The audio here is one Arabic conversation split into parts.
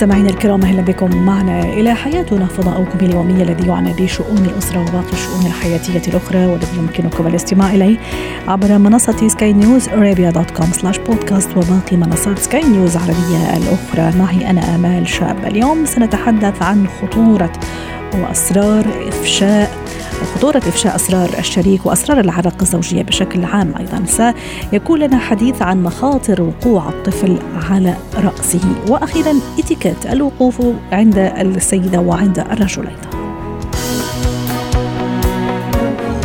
مستمعينا الكرام أهلا بكم معنا إلى حياتنا فضاؤكم اليومي الذي يعنى بشؤون الأسرة وباقي الشؤون الحياتية الأخرى والذي يمكنكم الاستماع إليه عبر منصة Sky News Arabia dot com slash podcast وباقي منصات سكاي نيوز العربية الأخرى. معي أنا آمال شاب. اليوم سنتحدث عن خطورة وأسرار إفشاء خطورة إفشاء أسرار الشريك وأسرار العلاقة الزوجية بشكل عام أيضا. سيكون لنا حديث عن مخاطر وقوع الطفل على رأسه. وأخيرا إتيكيت الوقوف عند السيدة وعند الرجل أيضا.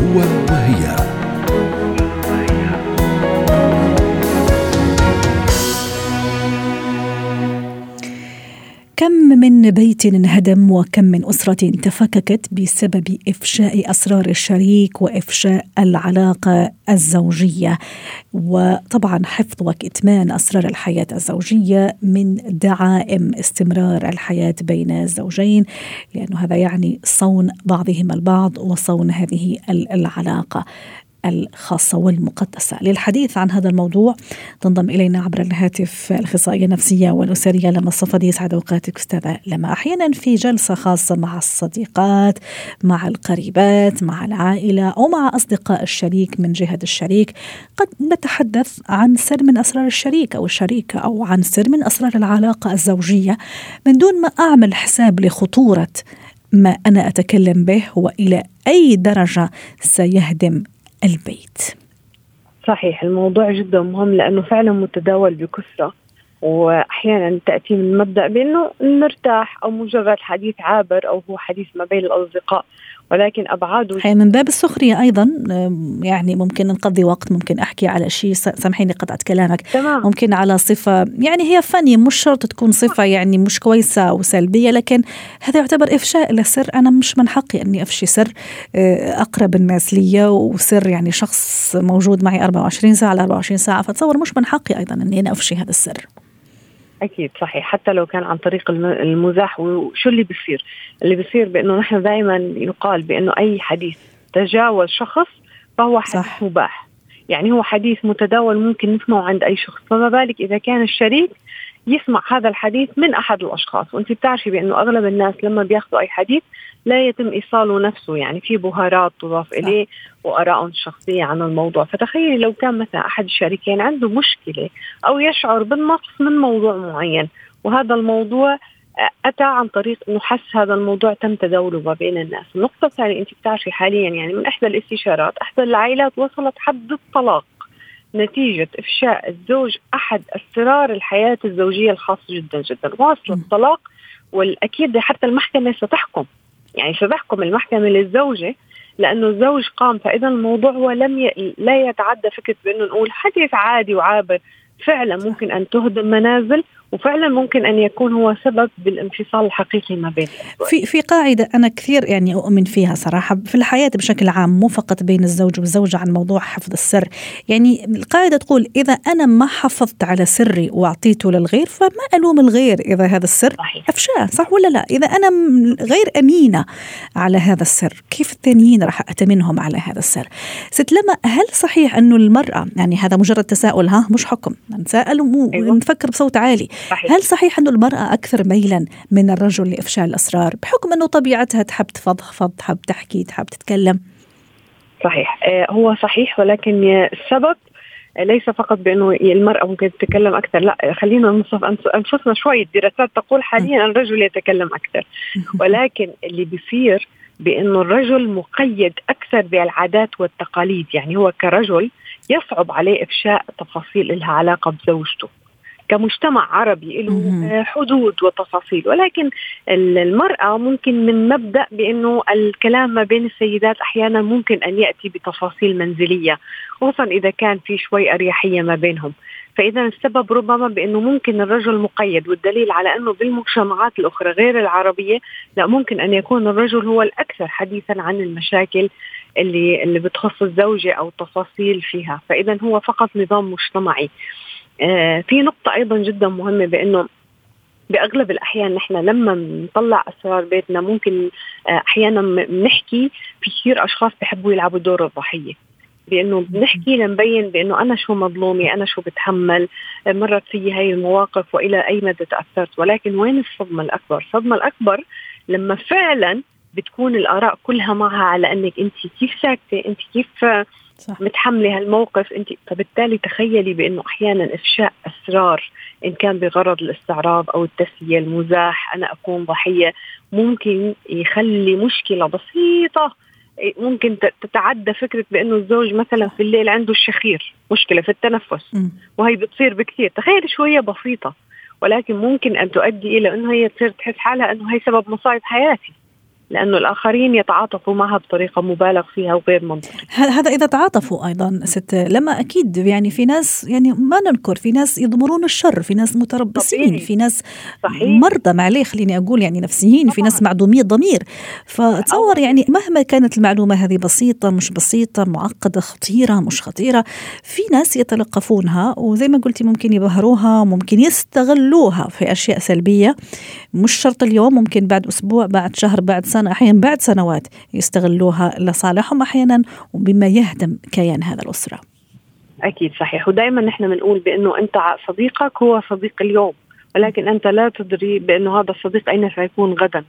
هو وهي كم من بيت انهدم وكم من أسرة تفككت بسبب إفشاء أسرار الشريك وإفشاء العلاقة الزوجية. وطبعا حفظ وكتمان أسرار الحياة الزوجية من دعائم استمرار الحياة بين الزوجين لأنه هذا يعني صون بعضهم البعض وصون هذه العلاقة. الخاصة والمقدسة. للحديث عن هذا الموضوع تنضم إلينا عبر الهاتف الأخصائية النفسية والأسرية لما الصفدي يسعد أوقاتك أستاذة لما أحيانا في جلسة خاصة مع الصديقات مع القريبات مع العائلة أو مع أصدقاء الشريك من جهة الشريك. قد نتحدث عن سر من أسرار الشريك أو الشريكة أو عن سر من أسرار العلاقة الزوجية. من دون ما أعمل حساب لخطورة ما أنا أتكلم به وإلى أي درجة سيهدم البيت. صحيح الموضوع جدا مهم لأنه فعلا متداول بكثرة واحيانا تأتي من مبدأ بأنه نرتاح أو مجرد حديث عابر أو هو حديث ما بين الأصدقاء. ولكن ابعاده هي من باب السخرية أيضا يعني ممكن نقضي وقت ممكن أحكي على شيء سامحيني قطعت كلامك. تمام. ممكن على صفة يعني هي فني مش شرط تكون صفة يعني مش كويسة أو سلبية لكن هذا يعتبر إفشاء لسر. أنا مش من حقي إني أفشي سر أقرب الناس لي وسر يعني شخص موجود معي 24 ساعة على 24 ساعة فتصور مش من حقي أيضا إني أنا أفشي هذا السر. أكيد صحيح. حتى لو كان عن طريق المزاح وشو اللي بيصير؟ اللي بيصير بأنه نحن دائما يقال بأنه أي حديث تجاوز شخص فهو حديث صح. مباح. يعني هو حديث متداول ممكن نسمعه عند أي شخص. فما بالك إذا كان الشريك يسمع هذا الحديث من أحد الأشخاص. وأنت بتعرفي بأنه أغلب الناس لما بياخذوا أي حديث لا يتم ايصاله نفسه يعني في بهارات تضاف إليه وآراء شخصية عن الموضوع. فتخيلي لو كان مثلا أحد الشريكين عنده مشكلة أو يشعر بالنقص من موضوع معين وهذا الموضوع أتى عن طريق إنه حس هذا الموضوع تم تداوله ما بين الناس، النقطة الثانية أنت بتعرفي حاليا يعني من إحدى الاستشارات إحدى العائلات وصلت حد الطلاق نتيجة إفشاء الزوج أحد أسرار الحياة الزوجية الخاصة جدا جدا. واصل الطلاق والأكيد حتى المحكمة ستحكم. يعني ستحكم المحكمة للزوجة؟ لأنه الزوج قام فإذا الموضوع هو لم ي... لا يتعدى فكرة بأنه نقول حديث عادي وعابر فعلا ممكن أن تهدم منازل وفعلا ممكن أن يكون هو سبب بالانفصال الحقيقي ما بين في في قاعدة أنا كثير يعني أؤمن فيها صراحة في الحياة بشكل عام مو فقط بين الزوج والزوجة عن موضوع حفظ السر. يعني القاعدة تقول إذا أنا ما حافظت على سري وأعطيته للغير فما ألوم الغير إذا هذا السر؟ صحيح. أفشاه صح ولا لا؟ إذا أنا غير أمينة على هذا السر كيف الثانيين راح اتمنهم على هذا السر؟ ست لما هل صحيح انه المرأة يعني هذا مجرد تساؤل ها مش حكم نتساءل ونفكر بصوت عالي. صحيح. هل صحيح أنه المرأة أكثر ميلا من الرجل لإفشاء الأسرار؟ بحكم أنه طبيعتها تحب تفضفض تحب تحكي تحب تتكلم. صحيح. هو صحيح ولكن السبب ليس فقط بأنه المرأة ممكن تتكلم أكثر لا خلينا نصف انفسنا شوي. الدراسات تقول حاليا الرجل يتكلم أكثر. ولكن اللي بيصير بأنه الرجل مقيد أكثر بالعادات والتقاليد. يعني هو كرجل يصعب عليه إفشاء تفاصيل لها علاقة بزوجته. كمجتمع عربي له حدود وتفاصيل. ولكن المرأة ممكن من مبدأ بأنه الكلام ما بين السيدات أحيانا ممكن أن يأتي بتفاصيل منزلية خصوصا إذا كان في شوي أريحية ما بينهم. فإذا السبب ربما بأنه ممكن الرجل مقيد والدليل على أنه بالمجتمعات الأخرى غير العربية لا ممكن أن يكون الرجل هو الأكثر حديثا عن المشاكل اللي اللي بتخص الزوجة أو التفاصيل فيها. فإذا هو فقط نظام مجتمعي. آه في نقطة أيضا جدا مهمة بأنه بأغلب الأحيان نحن لما نطلع أسرار بيتنا ممكن آه، أحيانا بنحكي في كثير أشخاص بحبوا يلعبوا دور الضحية. بإنه بنحكي لنبين بإنه أنا شو مظلومة أنا شو بتحمل. مرت في هاي المواقف وإلى أي مدى تأثرت. ولكن وين الصدمة الأكبر؟ الصدمة الأكبر لما فعلا بتكون الآراء كلها معها على إنك أنت كيف ساكتة أنت كيف صح. متحملة هالموقف. انت فبالتالي تخيلي بأنه أحيانا إفشاء أسرار إن كان بغرض الاستعراض أو التسلية المزاح أنا أكون ضحية ممكن يخلي مشكلة بسيطة. ممكن تتعدى فكرة بأنه الزوج مثلا في الليل عنده الشخير مشكلة في التنفس. وهي بتصير بكثير. تخيل شوية بسيطة ولكن ممكن أن تؤدي إلى أنه هي تصير تحس حالها أنه هي سبب مصايب حياتي. لأنه الآخرين يتعاطفوا معها بطريقة مبالغ فيها وغير منطقية. هذا إذا تعاطفوا أيضا ست لما أكيد يعني في ناس يعني ما ننكر في ناس يضمرون الشر، في ناس متربصين، طبيعي. في ناس صحيح. مرضى معليه خليني أقول يعني نفسيين، طبعا. في ناس معدومي الضمير، فتصور يعني مهما كانت المعلومة هذه بسيطة مش بسيطة معقدة خطيرة مش خطيرة، في ناس يتلقفونها وزي ما قلتي ممكن يبهروها ممكن يستغلوها في أشياء سلبية مش شرط اليوم ممكن بعد أسبوع بعد شهر بعد سنة أحيانا بعد سنوات يستغلوها لصالحهم أحيانا وبما يهدم كيان هذا الأسرة. أكيد صحيح. ودائما نحن بنقول بأنه أنت صديقك هو صديق اليوم ولكن أنت لا تدري بأنه هذا الصديق أين سيكون غدا.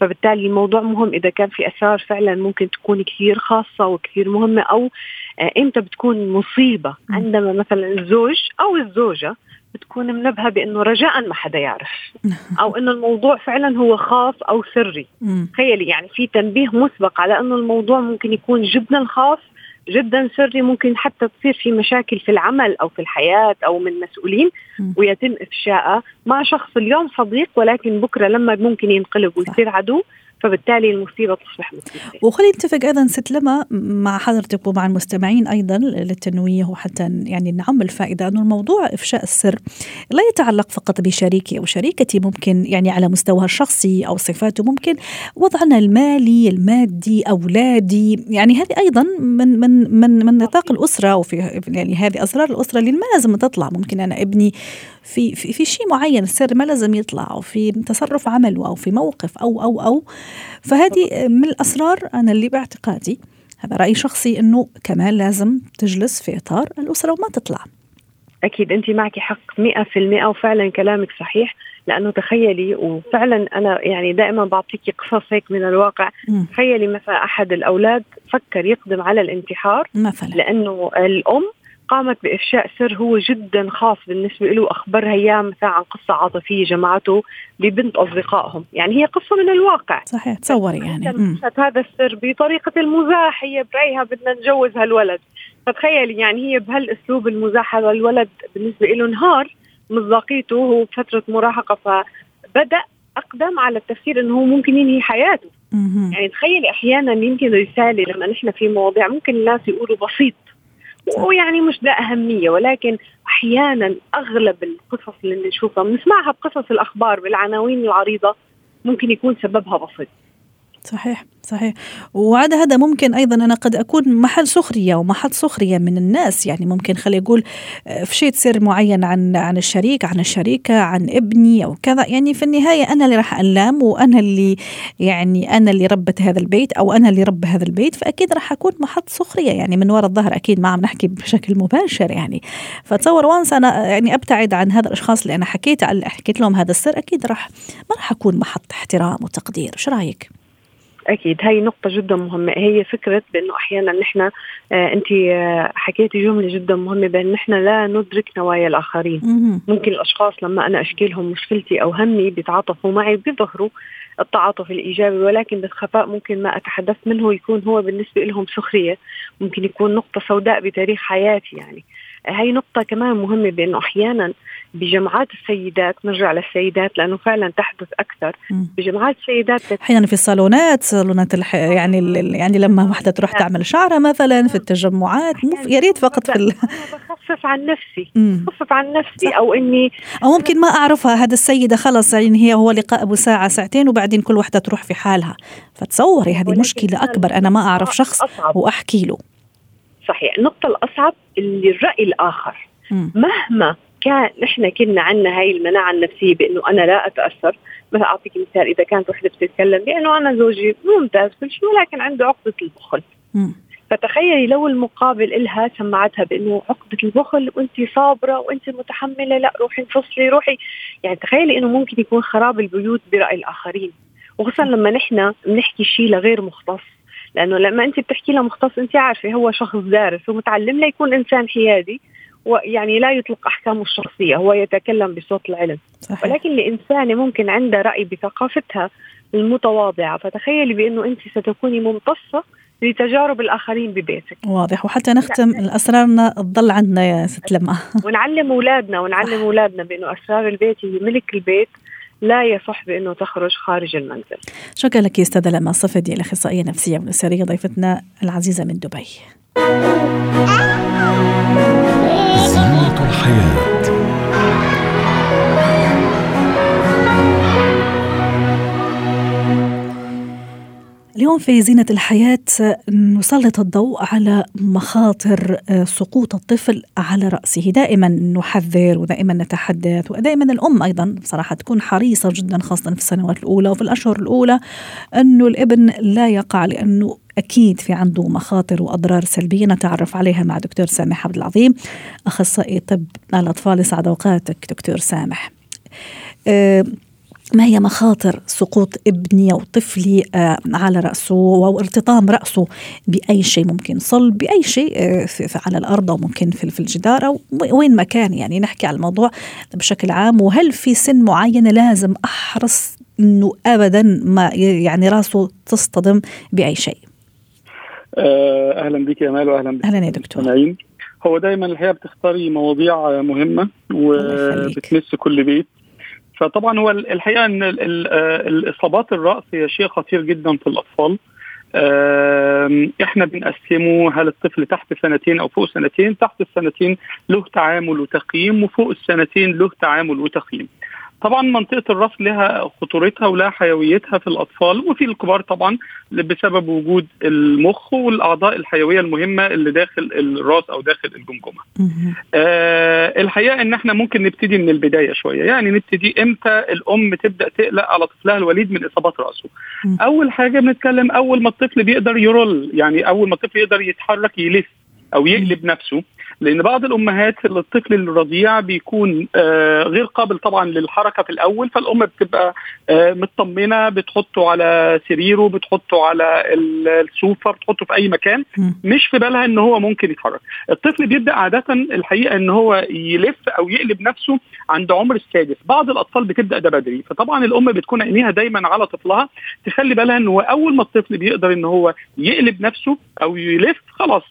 فبالتالي الموضوع مهم. إذا كان في اسرار فعلا ممكن تكون كثير خاصة وكثير مهمة أو إمتى بتكون مصيبة. عندما مثلا الزوج أو الزوجة بتكون منبهة بإنه رجاء ما حدا يعرف. أو إنه الموضوع فعلا هو خاص أو سري. تخيلي يعني في تنبيه مسبق على إنه الموضوع ممكن يكون جدا خاص جدا سري ممكن حتى تصير في مشاكل في العمل أو في الحياة أو من مسؤولين ويتم افشائها مع شخص اليوم صديق ولكن بكرة لما ممكن ينقلب ويصير عدو فبالتالي المصيبة تصبح مصيبة. وخلينا نتفق أيضا ست لما مع حضرتك ومع المستمعين أيضا للتنويه وحتى يعني نعم الفائدة أنه الموضوع إفشاء السر لا يتعلق فقط بشريكي أو شريكتي ممكن يعني على مستواها الشخصي أو صفاته ممكن وضعنا المالي المادي أولادي يعني هذه أيضا من من من من نطاق الأسرة وفي يعني هذه أسرار الأسرة اللي ما لازم تطلع. ممكن أنا ابني في في, في شيء معين السر ما لازم يطلع أو في تصرف عمله أو في موقف أو أو أو فهذه من الأسرار أنا اللي باعتقادي. هذا رأي شخصي إنه كمان لازم تجلس في إطار الأسرة وما تطلع. أكيد انت معك حق 100% وفعلا كلامك صحيح لأنه تخيلي وفعلا أنا يعني دائما بعطيكي قصص هيك من الواقع. م. تخيلي مثلا أحد الأولاد فكر يقدم على الانتحار مثلا. لأنه الأم قامت بإفشاء سر هو جدا خاص بالنسبة له أخبرها إياه مثلا عن قصة عاطفية جمعته ببنت أصدقائهم. يعني هي قصة من الواقع. صحيح تصوري يعني. هذا السر بطريقة المزاح هي برأيها بدنا نجوز هالولد. فتخيلي يعني هي بهالأسلوب المزاح هذا الولد بالنسبة له انهار مصداقيته هو بفترة مراهقة فبدأ أقدم على التفكير أنه هو ممكن ينهي حياته. يعني تخيلي أحيانا يمكن رسالة لما نحن في مواضيع ممكن الناس يقولوا بسيط. ويعني مش ده أهمية ولكن أحيانا أغلب القصص اللي نشوفها بنسمعها بقصص الأخبار بالعناوين العريضة ممكن يكون سببها بسيط. صحيح صحيح. وعاد هذا ممكن أيضا أنا قد أكون محل سخرية ومحل سخرية من الناس. يعني ممكن خلي يقول آه، فشيت سر معين عن عن الشريك عن الشريكة عن ابني أو كذا. يعني في النهاية أنا اللي راح الام وأنا اللي يعني أنا اللي ربت هذا البيت أو أنا اللي رب هذا البيت. فأكيد راح أكون محط سخرية. يعني من وراء الظهر أكيد ما عم نحكي بشكل مباشر يعني. فتصور وانس أنا يعني أبتعد عن هذا الأشخاص اللي أنا حكيت حكيت لهم هذا السر. أكيد راح ما راح أكون محط احترام وتقدير. شو رأيك؟ أكيد. هي نقطة جدا مهمة. هي فكرة بأنه أحيانا نحن آه أنت آه حكيتي جملة جدا مهمة بأن نحن لا ندرك نوايا الآخرين. ممكن الأشخاص لما أنا أشكي لهم مشكلتي أو همي بيتعاطفوا معي بيظهروا التعاطف الإيجابي ولكن بالخفاء ممكن ما أتحدث منه يكون هو بالنسبة لهم سخرية. ممكن يكون نقطة سوداء بتاريخ حياتي يعني. هاي نقطة كمان مهمة بأنه أحيانا بجمعات السيدات نرجع للسيدات لأنه فعلا تحدث أكثر. بجمعات السيدات أحيانا في الصالونات صالونات الح... يعني يعني لما واحدة تروح تعمل شعرها مثلا في التجمعات مو يا ريت فقط في ال... بخفف عن نفسي بخفف عن نفسي أو إني أو ممكن ما أعرفها هذا السيدة خلص يعني هي هو لقاء أبو ساعة ساعتين وبعدين كل واحدة تروح في حالها. فتصوري هذه مشكلة أكبر أنا ما أعرف شخص وأحكي له. صحيح. النقطة الأصعب اللي الرأي الآخر م. مهما كان نحن كنا عندنا هاي المناعة النفسية بإنه أنا لا أتأثر. مثلا أعطيك مثال إذا كانت وحدة بتتكلم بإنه أنا زوجي ممتاز كل شيء ولكن عنده عقدة البخل. فتخيلي لو المقابل إلها سمعتها بإنه عقدة البخل وأنت صابرة وأنت متحملة لا روحي انفصلي روحي. يعني تخيلي إنه ممكن يكون خراب البيوت برأي الآخرين. وخصوصا لما نحن بنحكي شيء لغير مختص. لأنه لما أنت بتحكي لمختص أنت عارفة هو شخص دارس ومتعلم ليكون إنسان حيادي ويعني لا يطلق أحكامه الشخصية هو يتكلم بصوت العلم. صحيح. ولكن لانسانه ممكن عندها رأي بثقافتها المتواضعة فتخيلي بأنه أنت ستكوني ممتصة لتجارب الآخرين ببيتك. واضح. وحتى نختم اسرارنا تضل عندنا يا ست لما ونعلم أولادنا ونعلم أولادنا بأنه أسرار البيت هي ملك البيت. لا يصح بانه تخرج خارج المنزل. شكرا لك استاذه لما صفدي الاخصائيه النفسيه والاسريه ضيفتنا العزيزة من دبي. زينة الحياة اليوم في زينة الحياة نسلط الضوء على مخاطر آه، سقوط الطفل على رأسه. دائما نحذر ودائما نتحدث ودائما الأم أيضا بصراحة تكون حريصة جدا خاصة في السنوات الأولى وفي الأشهر الأولى أنه الإبن لا يقع لأنه أكيد في عنده مخاطر وأضرار سلبية. نتعرف عليها مع دكتور سامح عبد العظيم أخصائي طب الأطفال. يسعد أوقاتك دكتور سامح. أه ما هي مخاطر سقوط ابني أو طفلي آه، على رأسه أو ارتطام رأسه بأي شيء؟ ممكن صلب بأي شيء آه، على الأرض أو ممكن في الجدار أو وين ما كان يعني. نحكي على الموضوع بشكل عام. وهل في سن معينه لازم أحرص إنه ابدا ما يعني راسه تصطدم بأي شيء؟ آه، أهلا بك يا مال واهلا بك أهلا يا دكتور. هو دايما الحقيقة بتختاري مواضيع مهمة وبتمس كل بيت. فطبعا هو الحقيقة إن الإصابات الرأس هي شيء خطير جدا في الأطفال. إحنا بنقسمه هل الطفل تحت سنتين أو فوق سنتين؟ تحت السنتين له تعامل وتقييم وفوق السنتين له تعامل وتقييم. طبعا منطقة الراس لها خطورتها ولها حيويتها في الأطفال وفي الكبار طبعا بسبب وجود المخ والأعضاء الحيوية المهمة اللي داخل الراس أو داخل الجمجمة. آه الحقيقة إن إحنا ممكن نبتدي من البداية شوية، يعني نبتدي إمتى الأم تبدا تقلق على طفلها الوليد من إصابات رأسه. أول حاجة بنتكلم أول ما الطفل بيقدر يرول، يعني أول ما الطفل يقدر يتحرك يلف أو يقلب نفسه لأن بعض الأمهات الطفل الرضيع بيكون آه غير قابل طبعا للحركة في الأول فالأم بتبقى آه مطمنة بتحطه على سريره بتحطه على السوفة بتحطه في أي مكان مش في بالها إن هو ممكن يتحرك. الطفل بيبدأ عادة الحقيقة إن هو يلف أو يقلب نفسه عند عمر السادس. بعض الأطفال بتبدأ ده بدري فطبعا الأم بتكون عينيها دايما على طفلها تخلي بالها إن هو أول ما الطفل بيقدر إن هو يقلب نفسه أو يلف خلاص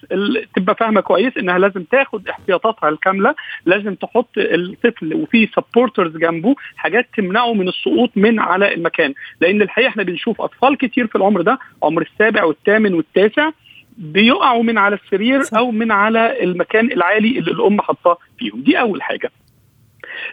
تبقى فاهمة كويس إنها لازم تاخد احتياطاتها الكاملة لازم تحط الطفل وفي سبورترز جنبه حاجات تمنعه من السقوط من على المكان. لأن الحقيقة إحنا بنشوف أطفال كتير في العمر ده عمر السابع والثامن والتاسع بيقعوا من على السرير أو من على المكان العالي اللي الأم حطاه فيهم. دي أول حاجة.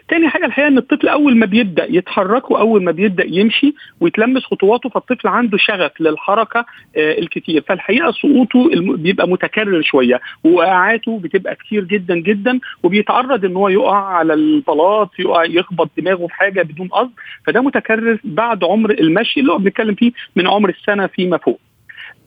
تاني حاجة الحقيقة إن الطفل أول ما بيبدأ يتحرك وأول ما بيبدأ يمشي ويتلمس خطواته فالطفل عنده شغف للحركة آه الكتير. فالحقيقة سقوطه بيبقى متكرر شوية ووقعاته بتبقى كتير جدا جدا وبيتعرض إن هو يقع على البلاط يقع يخبط دماغه في حاجة بدون قصد فده متكرر بعد عمر المشي اللي هو بنتكلم فيه من عمر السنة فيما فوق.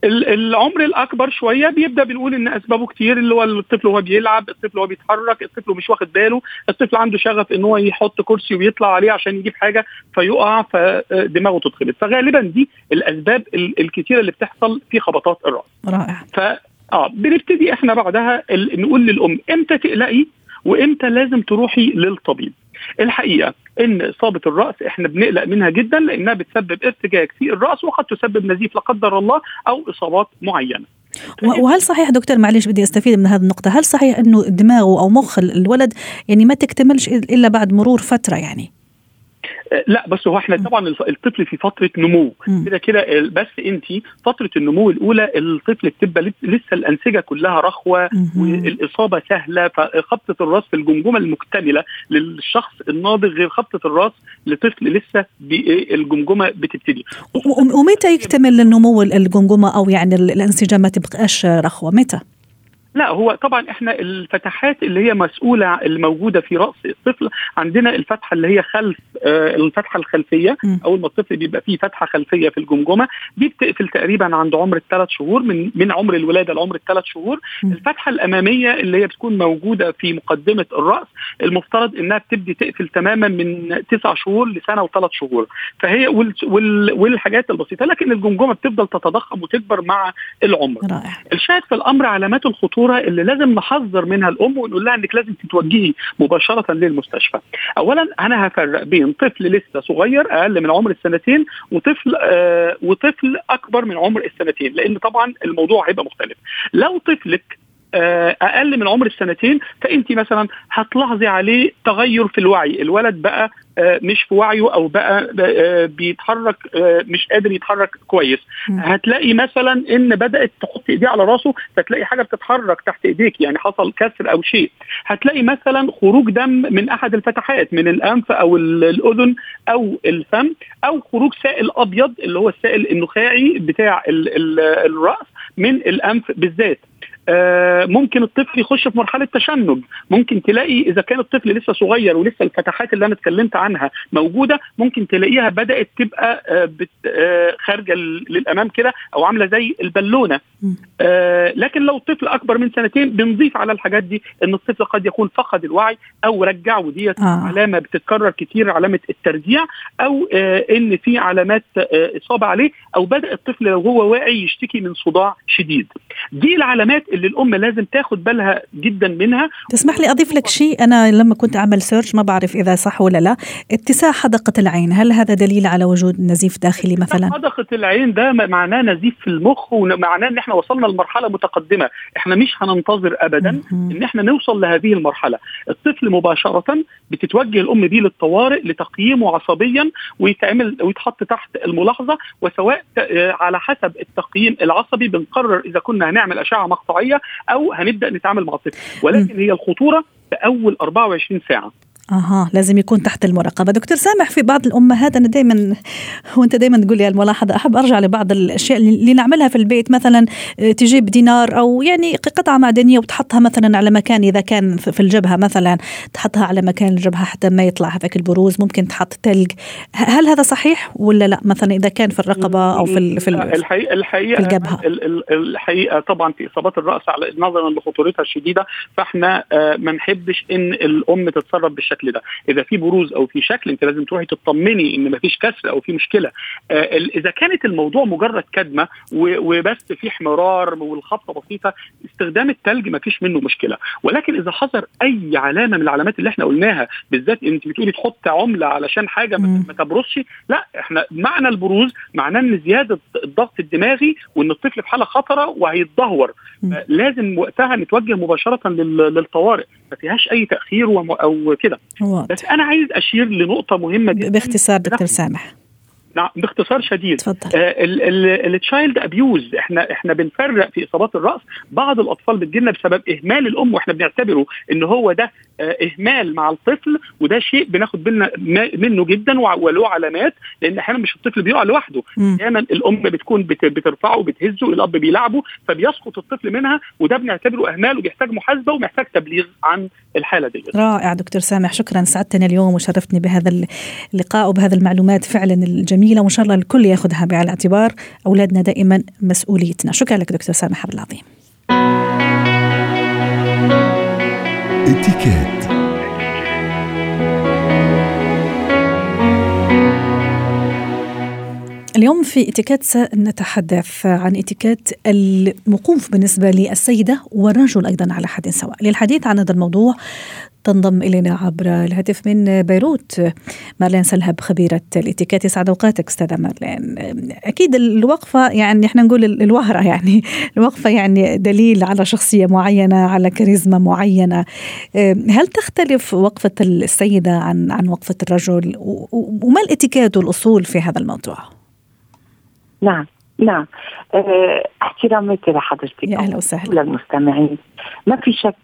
العمر الأكبر شوية بيبدأ بنقول إن أسبابه كتير اللي هو الطفل وهو بيلعب الطفل وهو بيتحرك الطفل مش واخد باله الطفل عنده شغف إن هو يحط كرسي ويطلع عليه عشان يجيب حاجة فيقع فدماغه تتخبط. فغالبا دي الأسباب الكتيرة اللي بتحصل في خبطات الرأس. رائع. ف آه بنبتدي إحنا بعدها نقول للأم إمتى تقلقي وإمتى لازم تروحي للطبيب؟ الحقيقة إن إصابة الرأس إحنا بنقلق منها جدا لأنها بتسبب ارتجاج في الرأس وقد تسبب نزيف لا قدر الله أو إصابات معينة. وهل صحيح دكتور معلش بدي أستفيد من هذه النقطة هل صحيح إنه دماغه أو مخ الولد يعني ما تكتملش إلا بعد مرور فترة يعني؟ لا بس هو إحنا طبعا الطفل في فترة نمو. كده كده بس انت فترة النمو الأولى الطفل بتبقى لسه الأنسجة كلها رخوة والإصابة سهلة فخبطة الراس في الجمجمة المكتملة للشخص الناضج غير خبطة الراس لطفل لسه الجمجمة بتبتدي. ومتى يكتمل النمو الجمجمة أو يعني الأنسجة ما تبقاش رخوة؟ متى؟ لا هو طبعا إحنا الفتحات اللي هي مسؤولة الموجوده في رأس الطفل عندنا الفتحة اللي هي خلف آه الفتحة الخلفية. أول ما الطفل بيبقى فيه فتحة خلفية في الجمجمة دي بتقفل تقريبا عند عمر الثلاث شهور من من عمر الولادة لعمر الثلاث شهور. م. الفتحة الأمامية اللي هي بتكون موجودة في مقدمة الرأس المفترض إنها بتبدي تقفل تماما من تسع شهور لسنة وثلاث شهور. فهي وال وال والحاجات البسيطة لكن الجمجمة بتفضل تتضخم وتكبر مع العمر. رائع. الشاهد في الأمر علامات الخطورة اللي لازم نحذر منها الأم ونقول لها إنك لازم تتوجهي مباشرة للمستشفى. اولا أنا هفرق بين طفل لسه صغير أقل من عمر السنتين وطفل آه وطفل أكبر من عمر السنتين لأن طبعا الموضوع هيبقى مختلف. لو طفلك أقل من عمر السنتين فانت مثلا هتلاحظي عليه تغير في الوعي. الولد بقى مش في وعيه أو بقى بيتحرك مش قادر يتحرك كويس. هتلاقي مثلا إن بدأت تحط إيديه على راسه فتلاقي حاجة بتتحرك تحت إيديك يعني حصل كسر أو شيء. هتلاقي مثلا خروج دم من أحد الفتحات من الأنف أو الأذن أو الفم أو خروج سائل أبيض اللي هو السائل النخاعي بتاع ال ال الرأس من الأنف بالذات. آه ممكن الطفل يخش في مرحلة تشنج. ممكن تلاقي إذا كان الطفل لسه صغير ولسه الفتحات اللي أنا اتكلمت عنها موجودة ممكن تلاقيها بدأت تبقى آه آه خارجة للأمام كده أو عاملة زي البالونة. لكن لو الطفل أكبر من سنتين بنضيف على الحاجات دي إن الطفل قد يكون فقد الوعي أو رجع وديت آه. علامة بتتكرر كتير علامة الترجيع أو إن في علامات إصابة عليه أو بدأ الطفل لو هو واعي يشتكي من صداع شديد. دي العلامات اللي الام لازم تاخد بالها جدا منها. تسمح لي أضيف لك شيء؟ أنا لما كنت أعمل search ما بعرف إذا صح ولا لا. اتساع حدقة العين هل هذا دليل على وجود نزيف داخلي مثلا؟ حدقة العين ده معناه نزيف في المخ ومعناه إن إحنا وصلنا لمرحلة متقدمة. إحنا مش هننتظر ابدا إن إحنا نوصل لهذه المرحلة. الطفل مباشرة بتتوجه الأم بيه للطوارئ لتقييمه عصبيا ويتعمل ويتحط تحت الملاحظة وسواء على حسب التقييم العصبي بنقرر إذا كنا هنعمل أشعة مقطعية أو هنبدأ نتعامل مع الطفل. ولكن هي الخطورة في أول 24 ساعة. أها لازم يكون تحت المراقبة. دكتور سامح في بعض الامهات أنا دائما وأنت دائما تقول لي الملاحظة أحب أرجع لبعض الأشياء اللي نعملها في البيت. مثلا تجيب دينار أو يعني قطعة معدنية وتحطها مثلا على مكان إذا كان في الجبهة مثلا. تحطها على مكان الجبهة حتى ما يطلع هذاك البروز. ممكن تحط ثلج هل هذا صحيح ولا لا؟ مثلا إذا كان في الرقبة أو في في الحقيقة الحقيقة في الجبهة. الحقيقة طبعا في إصابات الرأس على نظرا لخطورتها الشديدة. فإحنا ما نحبش إن الأم تتصرف بالشكل الشكل ده. إذا في بروز أو في شكل أنت لازم تروحي تطمني إن مفيش كسر أو في مشكلة. آه إذا كانت الموضوع مجرد كدمة وبس في احمرار والخبطة بسيطة استخدام الثلج مفيش منه مشكلة. ولكن إذا حصل أي علامة من العلامات اللي إحنا قلناها بالذات أنت بتقولي تحط عملة علشان حاجة ما تبرزش لا إحنا معنى البروز معناه إن زيادة الضغط الدماغي وإن الطفل في حالة خطرة وهيتدهور. لازم وقتها نتوجه مباشرة للطوارئ. ما فيهاش أي تأخير أو كده. بس أنا عايز أشير لنقطة مهمة جدا. باختصار دكتور سامح. نعم باختصار شديد. تفضل. ال child abuse إحنا إحنا بنفرق في إصابات الرأس. بعض الأطفال بتجيلنا بسبب إهمال الأم وإحنا بنعتبره إن هو ده آه إهمال مع الطفل وده شيء بناخد بالنا منه جدا وله علامات لأن أحيانا مش الطفل بيقع لوحده. أحيانا الأم بتكون بترفعه وبتهزه الأب بيلعبه فبيسقط الطفل منها وده بنعتبره إهمال وبيحتاج محاسبة ومحتاج تبليغ عن الحالة دي. رائع دكتور سامح شكرا سعدتني اليوم وشرفتني بهذا اللقاء وبهذه المعلومات. فعلا الجميله جميلة وإن شاء الله الكل يأخذها بعين الاعتبار أولادنا دائما مسؤوليتنا. شكرا لك دكتور سامح عبد العظيم. اتكات اليوم في إتيكيت سنتحدث عن إتيكيت الوقوف بالنسبة للسيدة والرجل أيضا على حد سواء. للحديث عن هذا الموضوع تنضم إلينا عبر الهاتف من بيروت. مارلين سلهب خبيرة الإتيكيت يسعد أوقاتك أستاذة مارلين. أكيد الوقفة يعني إحنا نقول الوهرة يعني. الوقفة يعني دليل على شخصية معينة على كاريزما معينة. هل تختلف وقفة السيدة عن عن وقفة الرجل؟ وما الإتيكيت والأصول في هذا الموضوع؟ نعم. نعم. آه احتراماتي لحضرتك. يا أهلا وسهلا. للمستمعين. ما في شك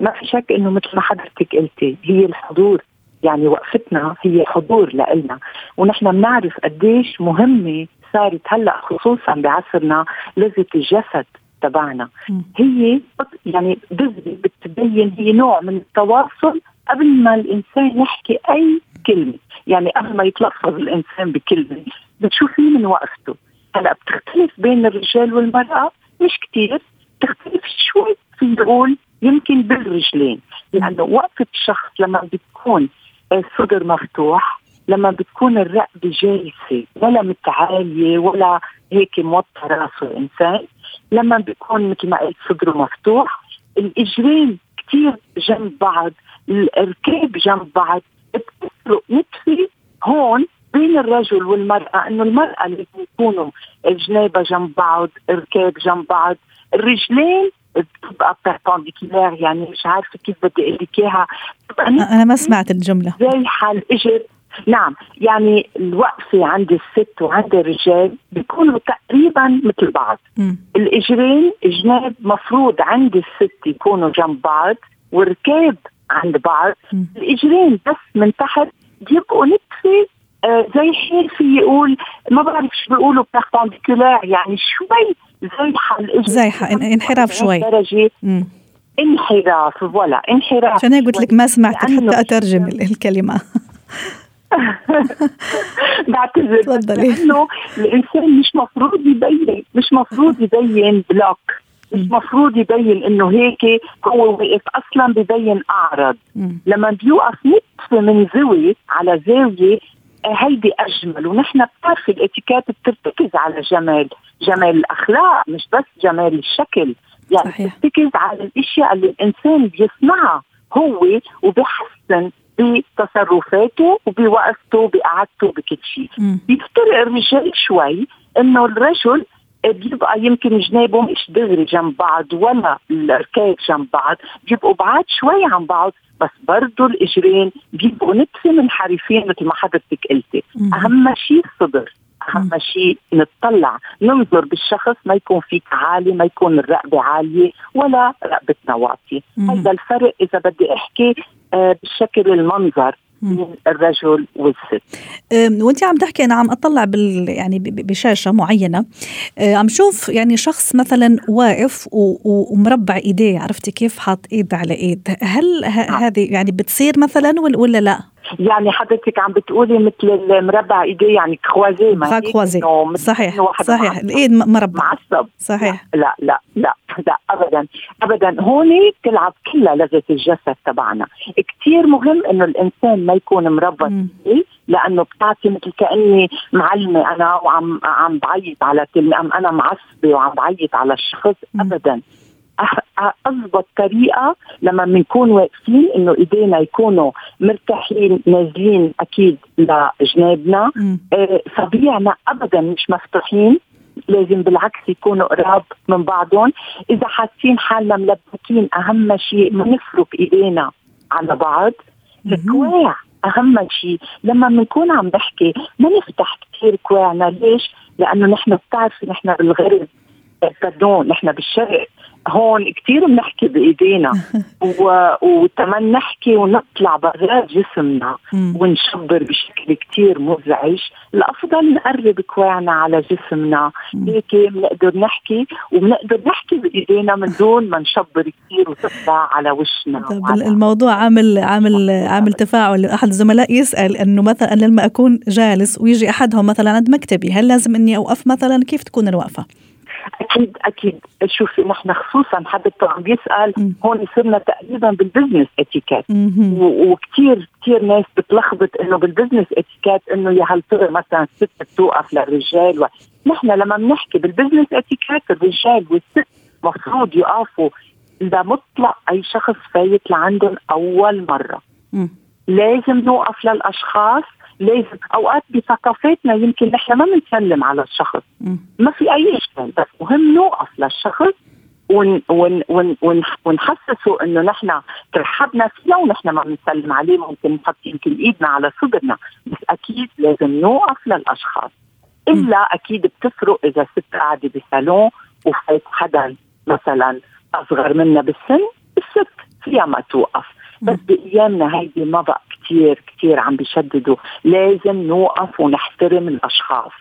ما في شك إنه مثل ما حضرتك قلتي هي الحضور يعني وقفتنا هي حضور لنا ونحن بنعرف قديش مهمة صارت هلأ خصوصا بعصرنا لذة الجسد تبعنا. هي يعني بتبين هي نوع من التواصل قبل ما الإنسان يحكي أي كلمة. يعني قبل ما يتلفظ الإنسان بكلمة بتشوفيه من وقفته. هلا بتختلف بين الرجال والمرأة مش كثير بتختلف شوي نقول يمكن بالرجلين. لأنه وقفه الشخص لما بتكون الصدر مفتوح لما بتكون الرقبة جالسة ولا متعالية ولا هيك موطى راسه الإنسان لما بيكون مثل ما قلت صدره مفتوح الإجرين كثير جنب بعض الركاب جنب بعض بتفرق نتفه هون بين الرجل والمرأة؟ إنه المرأة اللي بيكونوا جنابها جنب بعض ركاب جنب بعض الرجلين بتبقى بيربنديكولار يعني مش عارفة كيف بدي أقول لك إياها. أنا ما سمعت الجملة. زي حال إجر نعم يعني الوقفة عند الست وعند الرجال بيكونوا تقريبا مثل بعض. م. الإجرين جناب مفروض عند الست يكونوا جنب بعض والركاب عند بعض. م. الإجرين بس من تحت بيبقوا نتفة زي حين في يقول ما بعرف شو بيقولوا بيربنديكولار يعني شوي زيحة الإجر زيحة انحراف شوي. درجة انحراف فوالا انحراف عشان قلت لك ما سمعتك حتى أترجم الكلمة. بعتذر تفضلي. لأنه الإنسان مش مفروض يبين مش مفروض يبين بلوك مش مفروض يبين إنه هيك هو وقف أصلا ببين اعرض لما بيوقف نتفه من زاوية على زاوية هيدي أجمل ونحن بتعرفي الإتيكيت بترتكز على جمال جمال الأخلاق مش بس جمال الشكل. يعني صحيح. بترتكز على الأشياء اللي الإنسان بيصنعها هو وبيحسن بتصرفاته وبوقفته بقعدته بكل شيء. بيفترق الرجال شوي إنه الرجل بيبقى يمكن جنابه مش دغري جنب بعض ولا الركاب جنب بعض بيبقوا بعاد شوي عن بعض بس برضه الإجرين بيبقوا نتفه منحرفين مثل ما حضرتك قلتي. أهم شيء الصدر أهم شيء نطلع ننظر بالشخص ما يكون في تعالي ما يكون الرقبة عالية ولا رقبتنا واطيه هذا الفرق إذا بدي أحكي آه بشكل المنظر. بين الرجل والست. وانت عم تحكي أنا عم أطلع بال يعني بشاشة معينة. عم شوف يعني شخص مثلا واقف ومربع إيديه عرفتي كيف حاط إيد على إيد. هل نعم. هذه يعني بتصير مثلا ولا لا؟ يعني حضرتك عم بتقولي مثل المربع إيديه يعني كروازي ما كروازي صحيح صحيح. الايد مربع. معصب. صحيح. لا لا لا لا ابدا. ابدا. هون بتلعب كلها لغه الجسد تبعنا. كثير مهم إنه الإنسان ما يكون مربع لأنه بتعطي مثل كأني معلمة أنا وعم عم بعيط على كلمه أم أنا معصبة وعم بعيط على الشخص. ابدا. أضبط طريقة لما بنكون واقفين إنه إيدينا يكونوا مرتاحين نازلين أكيد لجنابنا. آه صبيعنا ابدا مش مفتوحين لازم بالعكس يكونوا قراب من بعضهم. إذا حاسين حالنا ملبكين أهم شيء ما نفرك إيدينا على بعض. الكواع أهم شيء. لما بنكون عم نحكي ما نفتح كثير كواعنا. ليش؟ لأنه نحن بتعرفي نحن بالغرب باردون نحن بالشرق. هون كثير بنحكي بإيدينا. وتمن نحكي ونطلع برات جسمنا ونشبر بشكل كثير مزعج. الافضل نقرب كواعنا على جسمنا. هيك بنقدر نحكي وبنقدر نحكي بإيدينا من دون ما نشبر كثير وتطلع على وشنا طب الموضوع عامل عامل عامل تفاعل. أحد الزملاء يسأل إنه مثلا لما أكون جالس ويجي أحدهم مثلا عند مكتبي هل لازم إني أوقف مثلا؟ كيف تكون الوقفة؟ أكيد أكيد. شوفي نحن خصوصا حد عم بيسأل هون صرنا تقريبا بال business etiquette وكثير كثير ناس بتلخبط إنه بال business etiquette إنه يا هل ترى مثلا الست بتوقف للرجال و... نحن لما بنحكي بال business etiquette الرجال والست مفروض يقفوا لمطلق أي شخص فايت لعندهم أول مرة. لازم نوقف للأشخاص لازم أوقات بثقافتنا يمكن نحن ما بنسلم على الشخص. ما في أي إشكال بس مهم نوقف للشخص ون ون ون ون ونحسسه إنه نحن ترحبنا فيه ونحن ما بنسلم عليه. ممكن نحط يمكن إيدنا على صدرنا بس أكيد لازم نوقف للأشخاص. إلا أكيد بتفرق إذا ست قاعدة بصالون وفات حدا مثلا أصغر منا بالسن الست فيها ما توقف. بس بأيامنا هيدي ما بقى كثير كثير عم بيشددوا. لازم نوقف ونحترم الأشخاص.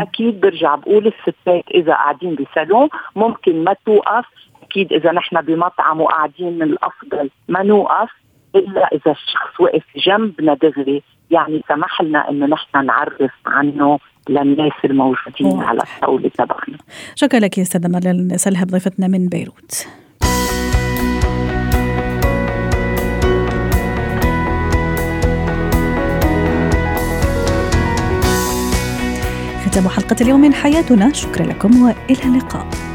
أكيد برجع بقول الستات إذا قاعدين بصالون ممكن ما توقف. أكيد إذا نحن بمطعم وقاعدين من الأفضل ما نوقف إلا إذا الشخص وقف جنبنا دغري يعني سمح لنا إنه نحن نعرف عنه للناس الموجودين. على الطاولة تبعنا. شكرا لك يا أستاذة ملال سلهب ضيفتنا من بيروت. ختام حلقة اليوم من حياتنا. شكرا لكم وإلى اللقاء.